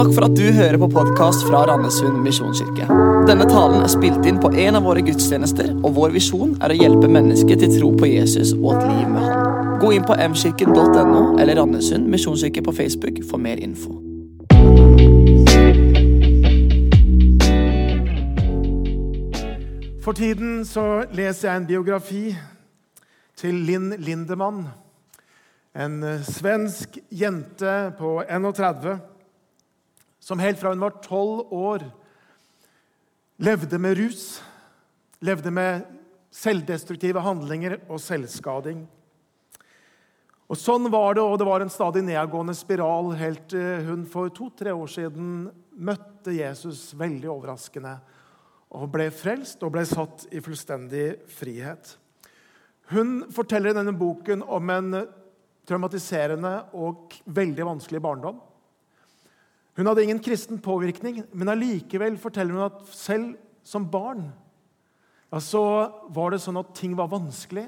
Takk for at du hører på podkast fra Randesund misjonskirke. Denne talen er spilt inn på en av våre gudstjenester, og vår visjon er å hjelpe mennesker til tro på Jesus og et liv med Han. Gå inn på mkirken.no eller Randesund misjonskirke på Facebook for mer info. For tiden så leser jeg en biografi til Linn Lindemann. En svensk jente på 31 som helt fra hun var tolv år, levde med rus, levde med selvdestruktive handlinger og selvskading. Og Sånn var det, og det var en stadig nedgående spiral helt til hun for to-tre år siden møtte Jesus veldig overraskende og ble frelst og ble satt i fullstendig frihet. Hun forteller i denne boken om en traumatiserende og veldig vanskelig barndom. Hun hadde ingen kristen påvirkning, men allikevel forteller hun at selv som barn ja, så var det sånn at ting var vanskelig.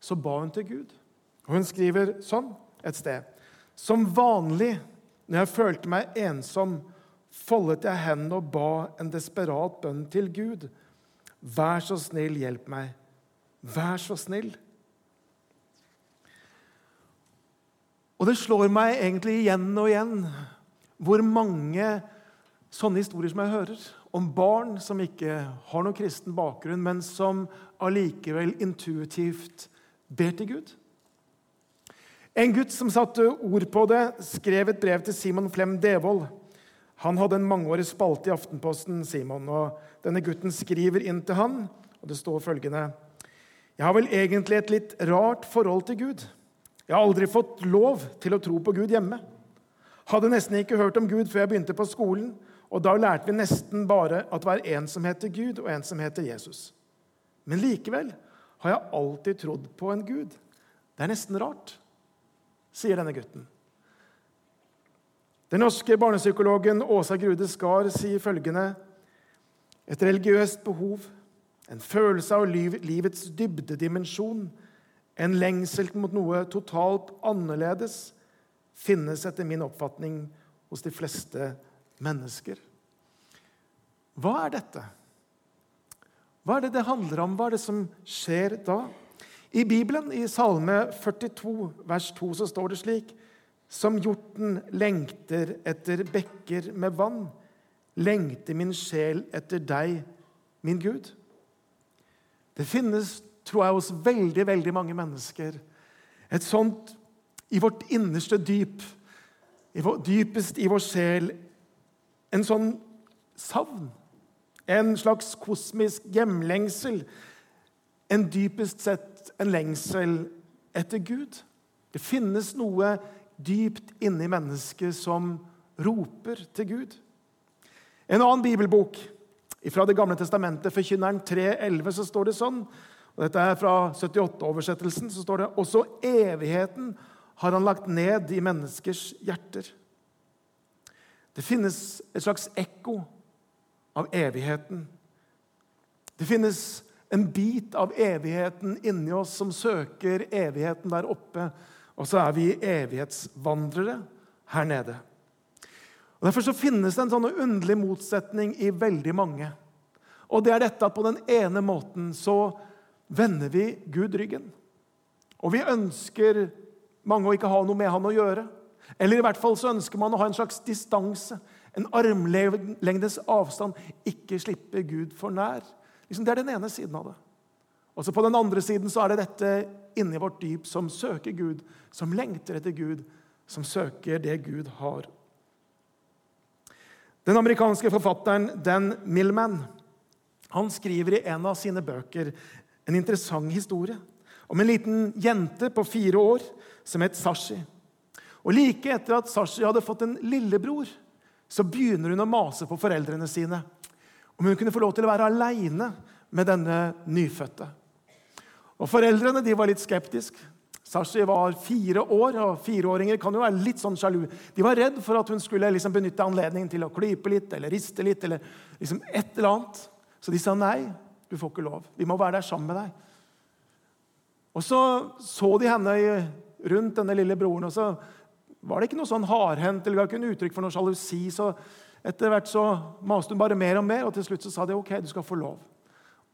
Så ba hun til Gud. Og Hun skriver sånn et sted. Som vanlig når jeg følte meg ensom, foldet jeg hendene og ba en desperat bønn til Gud. Vær så snill, hjelp meg. Vær så snill. Og det slår meg egentlig igjen og igjen hvor mange sånne historier som jeg hører, om barn som ikke har noen kristen bakgrunn, men som allikevel intuitivt ber til Gud. En gutt som satte ord på det, skrev et brev til Simon Flem Devold. Han hadde en mangeårig spalte i Aftenposten, Simon, og denne gutten skriver inn til han, og det står følgende Jeg har vel egentlig et litt rart forhold til Gud. Jeg har aldri fått lov til å tro på Gud hjemme. Hadde nesten ikke hørt om Gud før jeg begynte på skolen, og da lærte vi nesten bare at det var en som heter Gud, og en som heter Jesus. Men likevel har jeg alltid trodd på en Gud. Det er nesten rart, sier denne gutten. Den norske barnepsykologen Åsa Grude Skar sier følgende Et religiøst behov, en følelse av livets dybdedimensjon, en lengsel mot noe totalt annerledes finnes etter min oppfatning hos de fleste mennesker. Hva er dette? Hva er det det handler om? Hva er det som skjer da? I Bibelen, i Salme 42, vers 2, så står det slik Som hjorten lengter etter bekker med vann, lengter min sjel etter deg, min Gud. Det finnes tror jeg, hos veldig, veldig mange mennesker. Et sånt i vårt innerste dyp, i vår, dypest i vår sjel, en sånn savn. En slags kosmisk hjemlengsel. En dypest sett en lengsel etter Gud. Det finnes noe dypt inni mennesket som roper til Gud. En annen bibelbok fra Det gamle testamentet, Forkynneren 3,11, så står det sånn og Dette er fra 78-oversettelsen. så står det også evigheten har han lagt ned i menneskers hjerter. Det finnes et slags ekko av evigheten. Det finnes en bit av evigheten inni oss som søker evigheten der oppe. Og så er vi evighetsvandrere her nede. Og Derfor så finnes det en sånn underlig motsetning i veldig mange. Og det er dette at på den ene måten så vender vi Gud ryggen. Og vi ønsker mange å ikke ha noe med han å gjøre. Eller i hvert fall så ønsker man å ha en slags distanse, en armlengdes avstand. Ikke slippe Gud for nær. Liksom, det er den ene siden av det. Og så På den andre siden så er det dette inni vårt dyp som søker Gud, som lengter etter Gud, som søker det Gud har. Den amerikanske forfatteren Dan Millman han skriver i en av sine bøker en interessant historie om en liten jente på fire år som het Sashi. Og Like etter at Sashi hadde fått en lillebror, så begynner hun å mase på foreldrene sine om hun kunne få lov til å være aleine med denne nyfødte. Og Foreldrene de var litt skeptiske. Sashi var fire år, og fireåringer kan jo være litt sånn sjalu. De var redd for at hun skulle liksom benytte anledningen til å klype litt eller riste litt. eller liksom et eller annet. Så de sa nei. Du får ikke lov. Vi må være der sammen med deg. Og så så de henne rundt denne lille broren, og så var det ikke noe sånn hardhendt eller ga ikke noe uttrykk for noe sjalusi. Så etter hvert så maste hun bare mer og mer, og til slutt så sa de ok, du skal få lov.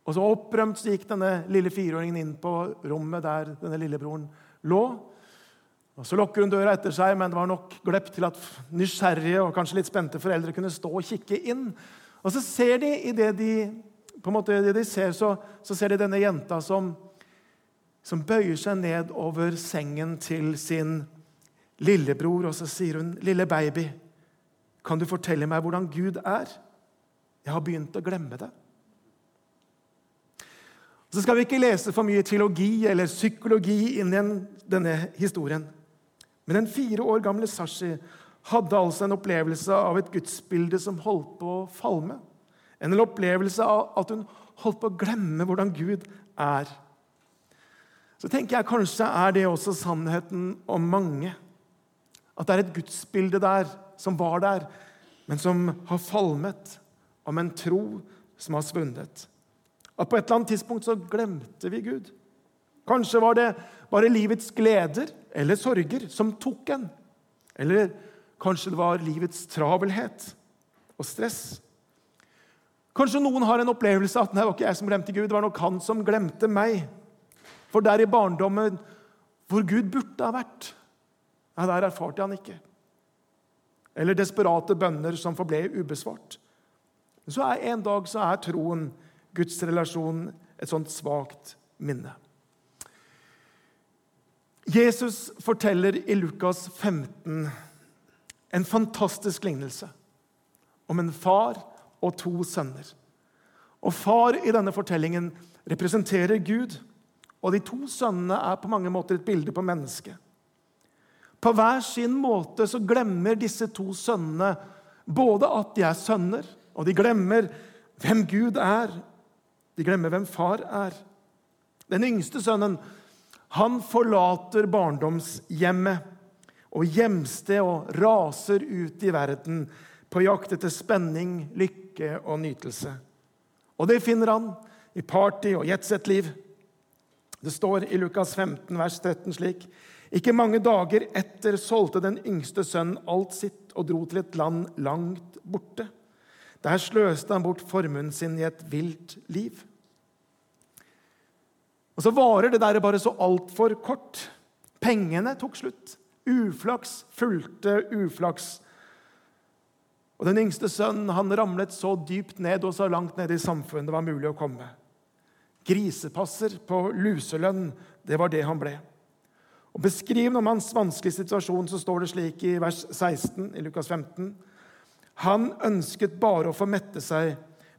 Og så opprømt så gikk denne lille fireåringen inn på rommet der denne lillebroren lå. Og Så lukker hun døra etter seg, men det var nok glepp til at nysgjerrige og kanskje litt spente foreldre kunne stå og kikke inn. Og så ser de i det de, på en måte, det de ser, så, så ser de denne jenta som, som bøyer seg ned over sengen til sin lillebror, og så sier hun, 'Lille baby, kan du fortelle meg hvordan Gud er?' 'Jeg har begynt å glemme det.' Så skal vi ikke lese for mye teologi eller psykologi inn i denne historien. Men den fire år gamle Sashi hadde altså en opplevelse av et gudsbilde som holdt på å falme. En opplevelse av at hun holdt på å glemme hvordan Gud er. Så tenker jeg kanskje er det også sannheten om mange. At det er et gudsbilde der som var der, men som har falmet. Om en tro som har svunnet. At på et eller annet tidspunkt så glemte vi Gud. Kanskje var det bare livets gleder eller sorger som tok en. Eller kanskje det var livets travelhet og stress. Kanskje noen har en opplevelse at nei, det var ikke jeg som glemte Gud, det var nok han som glemte meg. For der i barndommen hvor Gud burde ha vært, ja, der erfarte han ikke. Eller desperate bønner som forble ubesvart. Så er En dag så er troen Guds relasjon et sånt svakt minne. Jesus forteller i Lukas 15 en fantastisk lignelse om en far og to sønner. Og Far i denne fortellingen representerer Gud, og de to sønnene er på mange måter et bilde på mennesket. På hver sin måte så glemmer disse to sønnene både at de er sønner, og de glemmer hvem Gud er, de glemmer hvem far er. Den yngste sønnen han forlater barndomshjemmet og hjemsted og raser ut i verden på jakt etter spenning, lykke og nytelse. Og det finner han i party- og jetset-liv. Det står i Lukas 15, vers 13 slik.: Ikke mange dager etter solgte den yngste sønnen alt sitt og dro til et land langt borte. Der sløste han bort formuen sin i et vilt liv. Og så varer det der bare så altfor kort. Pengene tok slutt. Uflaks fulgte uflaks. Og Den yngste sønnen han ramlet så dypt ned og så langt ned i samfunnet det var mulig å komme. Grisepasser på luselønn, det var det han ble. Og Beskrivende om hans vanskelige situasjon så står det slik i vers 16 i Lukas 15. Han ønsket bare å få mette seg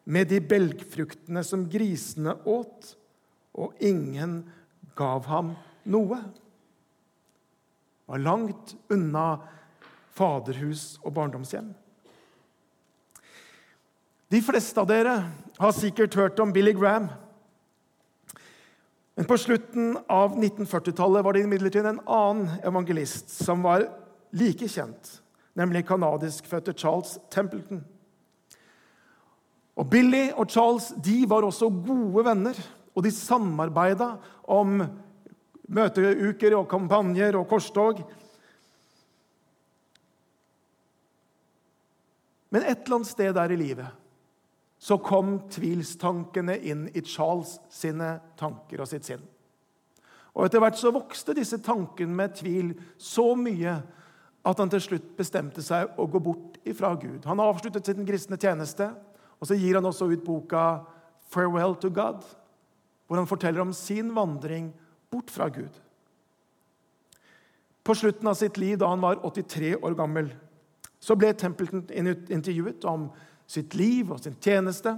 med de belgfruktene som grisene åt, og ingen gav ham noe. Det Var langt unna faderhus og barndomshjem. De fleste av dere har sikkert hørt om Billy Graham. Men på slutten av 1940-tallet var det imidlertid en annen evangelist som var like kjent nemlig canadiskfødte Charles Templeton. Og Billy og Charles de var også gode venner, og de samarbeida om møteuker og kampanjer og korstog. Men et eller annet sted der i livet så kom tvilstankene inn i Charles sine tanker og sitt sinn. Og Etter hvert så vokste disse tankene med tvil så mye at han til slutt bestemte seg å gå bort ifra Gud. Han har avsluttet sin kristne tjeneste, og så gir han også ut boka 'Farewell to God', hvor han forteller om sin vandring bort fra Gud. På slutten av sitt liv, da han var 83 år gammel, så ble Templeton intervjuet om sitt liv og sin tjeneste.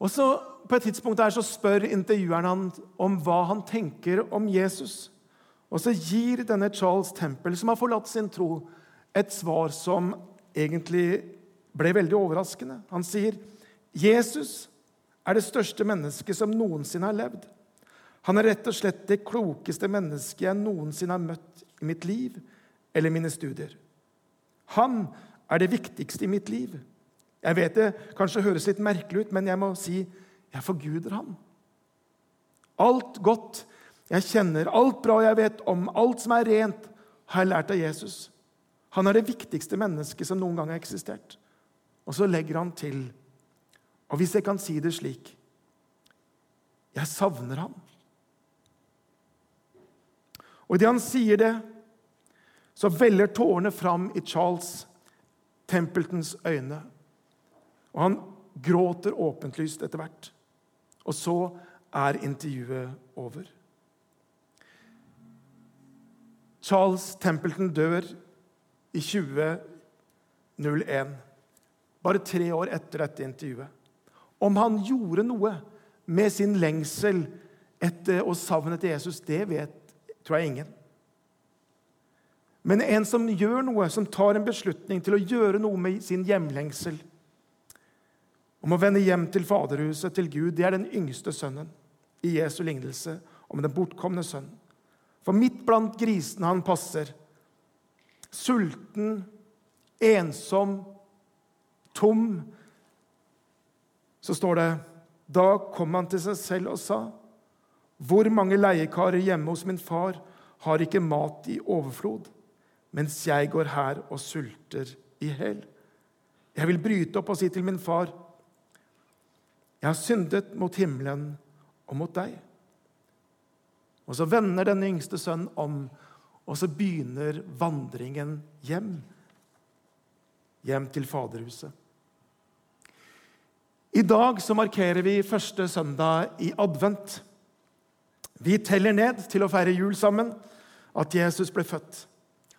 Og så På et tidspunkt der så spør intervjueren han om hva han tenker om Jesus. Og så gir denne Charles Temple, som har forlatt sin tro, et svar som egentlig ble veldig overraskende. Han sier, 'Jesus er det største mennesket som noensinne har levd.' 'Han er rett og slett det klokeste mennesket jeg noensinne har møtt i mitt liv eller mine studier.' 'Han er det viktigste i mitt liv.' Jeg vet det kanskje høres litt merkelig ut, men jeg må si jeg forguder ham. Alt godt jeg kjenner alt bra jeg vet om, alt som er rent, har jeg lært av Jesus. Han er det viktigste mennesket som noen gang har eksistert. Og så legger han til, og hvis jeg kan si det slik Jeg savner ham. Og idet han sier det, så veller tårene fram i Charles Templetons øyne. Og han gråter åpentlyst etter hvert. Og så er intervjuet over. Charles Templeton dør i 2001, bare tre år etter dette intervjuet. Om han gjorde noe med sin lengsel etter og savnet etter Jesus, det vet tror jeg ingen. Men en som gjør noe, som tar en beslutning til å gjøre noe med sin hjemlengsel, om å vende hjem til faderhuset, til Gud, det er den yngste sønnen i Jesu lignelse om den bortkomne sønnen. For midt blant grisene han passer, sulten, ensom, tom, så står det Da kom han til seg selv og sa, Hvor mange leiekarer hjemme hos min far har ikke mat i overflod, mens jeg går her og sulter i hjel? Jeg vil bryte opp og si til min far, jeg har syndet mot himmelen og mot deg. Og så vender den yngste sønnen om, og så begynner vandringen hjem. Hjem til Faderhuset. I dag så markerer vi første søndag i advent. Vi teller ned til å feire jul sammen, at Jesus ble født.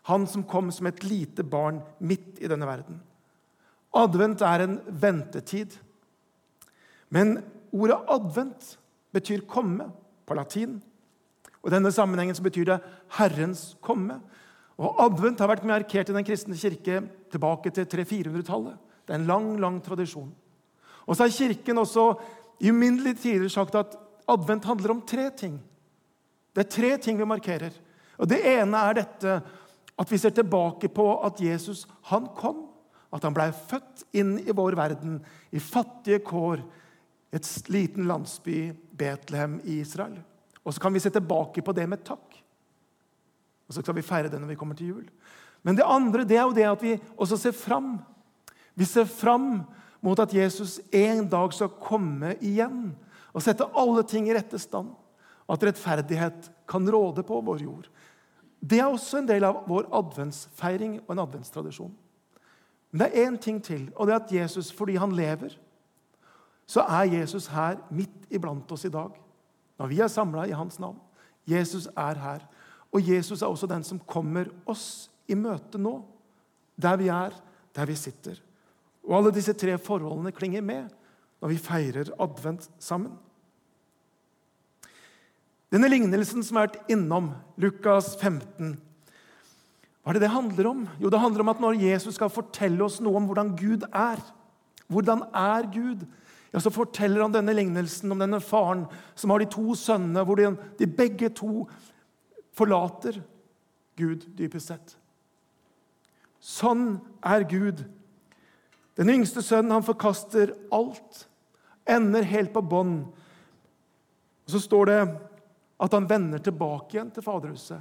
Han som kom som et lite barn midt i denne verden. Advent er en ventetid. Men ordet 'advent' betyr 'komme' på latin. Og I denne sammenhengen så betyr det 'Herrens komme'. Og Advent har vært markert i Den kristne kirke tilbake til 300-400-tallet. Det er en lang lang tradisjon. Og så har Kirken også i uminnelige tider sagt at advent handler om tre ting. Det er tre ting vi markerer. Og Det ene er dette at vi ser tilbake på at Jesus han kom. At han blei født inn i vår verden i fattige kår et liten landsby, Betlehem i Israel. Og så kan vi se tilbake på det med takk. Og så skal vi feire det når vi kommer til jul. Men det andre det er jo det at vi også ser fram. Vi ser fram mot at Jesus en dag skal komme igjen og sette alle ting i rette stand. At rettferdighet kan råde på vår jord. Det er også en del av vår adventsfeiring og en adventstradisjon. Men det er én ting til, og det er at Jesus, fordi han lever, så er Jesus her midt iblant oss i dag. Når vi er samla i hans navn. Jesus er her. Og Jesus er også den som kommer oss i møte nå. Der vi er, der vi sitter. Og alle disse tre forholdene klinger med når vi feirer advent sammen. Denne lignelsen som har vært innom, Lukas 15, hva er det det handler om? Jo, det handler om at når Jesus skal fortelle oss noe om hvordan Gud er Hvordan er Gud? Ja, så forteller han denne lignelsen om denne faren som har de to sønnene, hvor de, de begge to forlater Gud, dypest sett. Sånn er Gud. Den yngste sønnen han forkaster alt, ender helt på bånn. Så står det at han vender tilbake igjen til Faderhuset.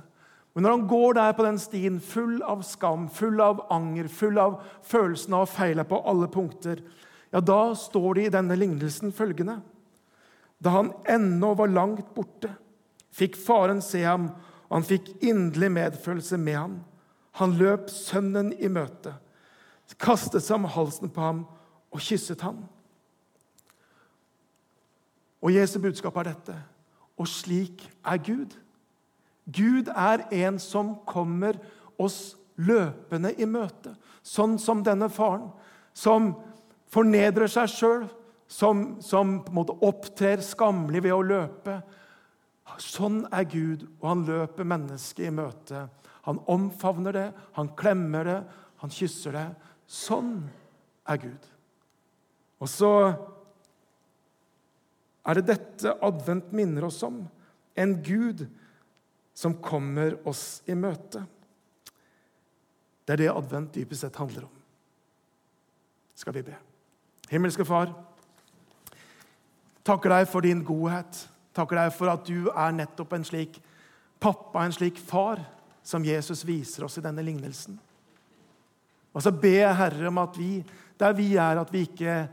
Men når han går der på den stien, full av skam, full av anger, full av følelsen av å feile på alle punkter, ja, da står det i denne lignelsen følgende Da han ennå var langt borte, fikk faren se ham, og han fikk inderlig medfølelse med ham. Han løp sønnen i møte, kastet seg om halsen på ham og kysset ham. Og Jesu budskap er dette. Og slik er Gud. Gud er en som kommer oss løpende i møte, sånn som denne faren, som fornedrer seg sjøl, som, som, opptrer skammelig ved å løpe. Sånn er Gud, og han løper mennesket i møte. Han omfavner det, han klemmer det, han kysser det. Sånn er Gud. Og så er det dette advent minner oss om. En Gud som kommer oss i møte. Det er det advent dypest sett handler om. Skal vi be. Himmelske Far, takker deg for din godhet. Takker deg for at du er nettopp en slik pappa, en slik far, som Jesus viser oss i denne lignelsen. Og så ber jeg Herre om at vi, der vi er, at vi ikke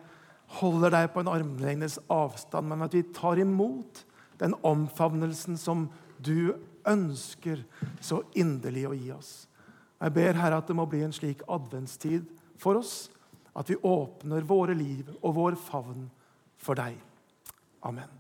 holder deg på en armlengdes avstand, men at vi tar imot den omfavnelsen som du ønsker så inderlig å gi oss. Jeg ber Herre at det må bli en slik adventstid for oss, at vi åpner våre liv og vår favn for deg. Amen.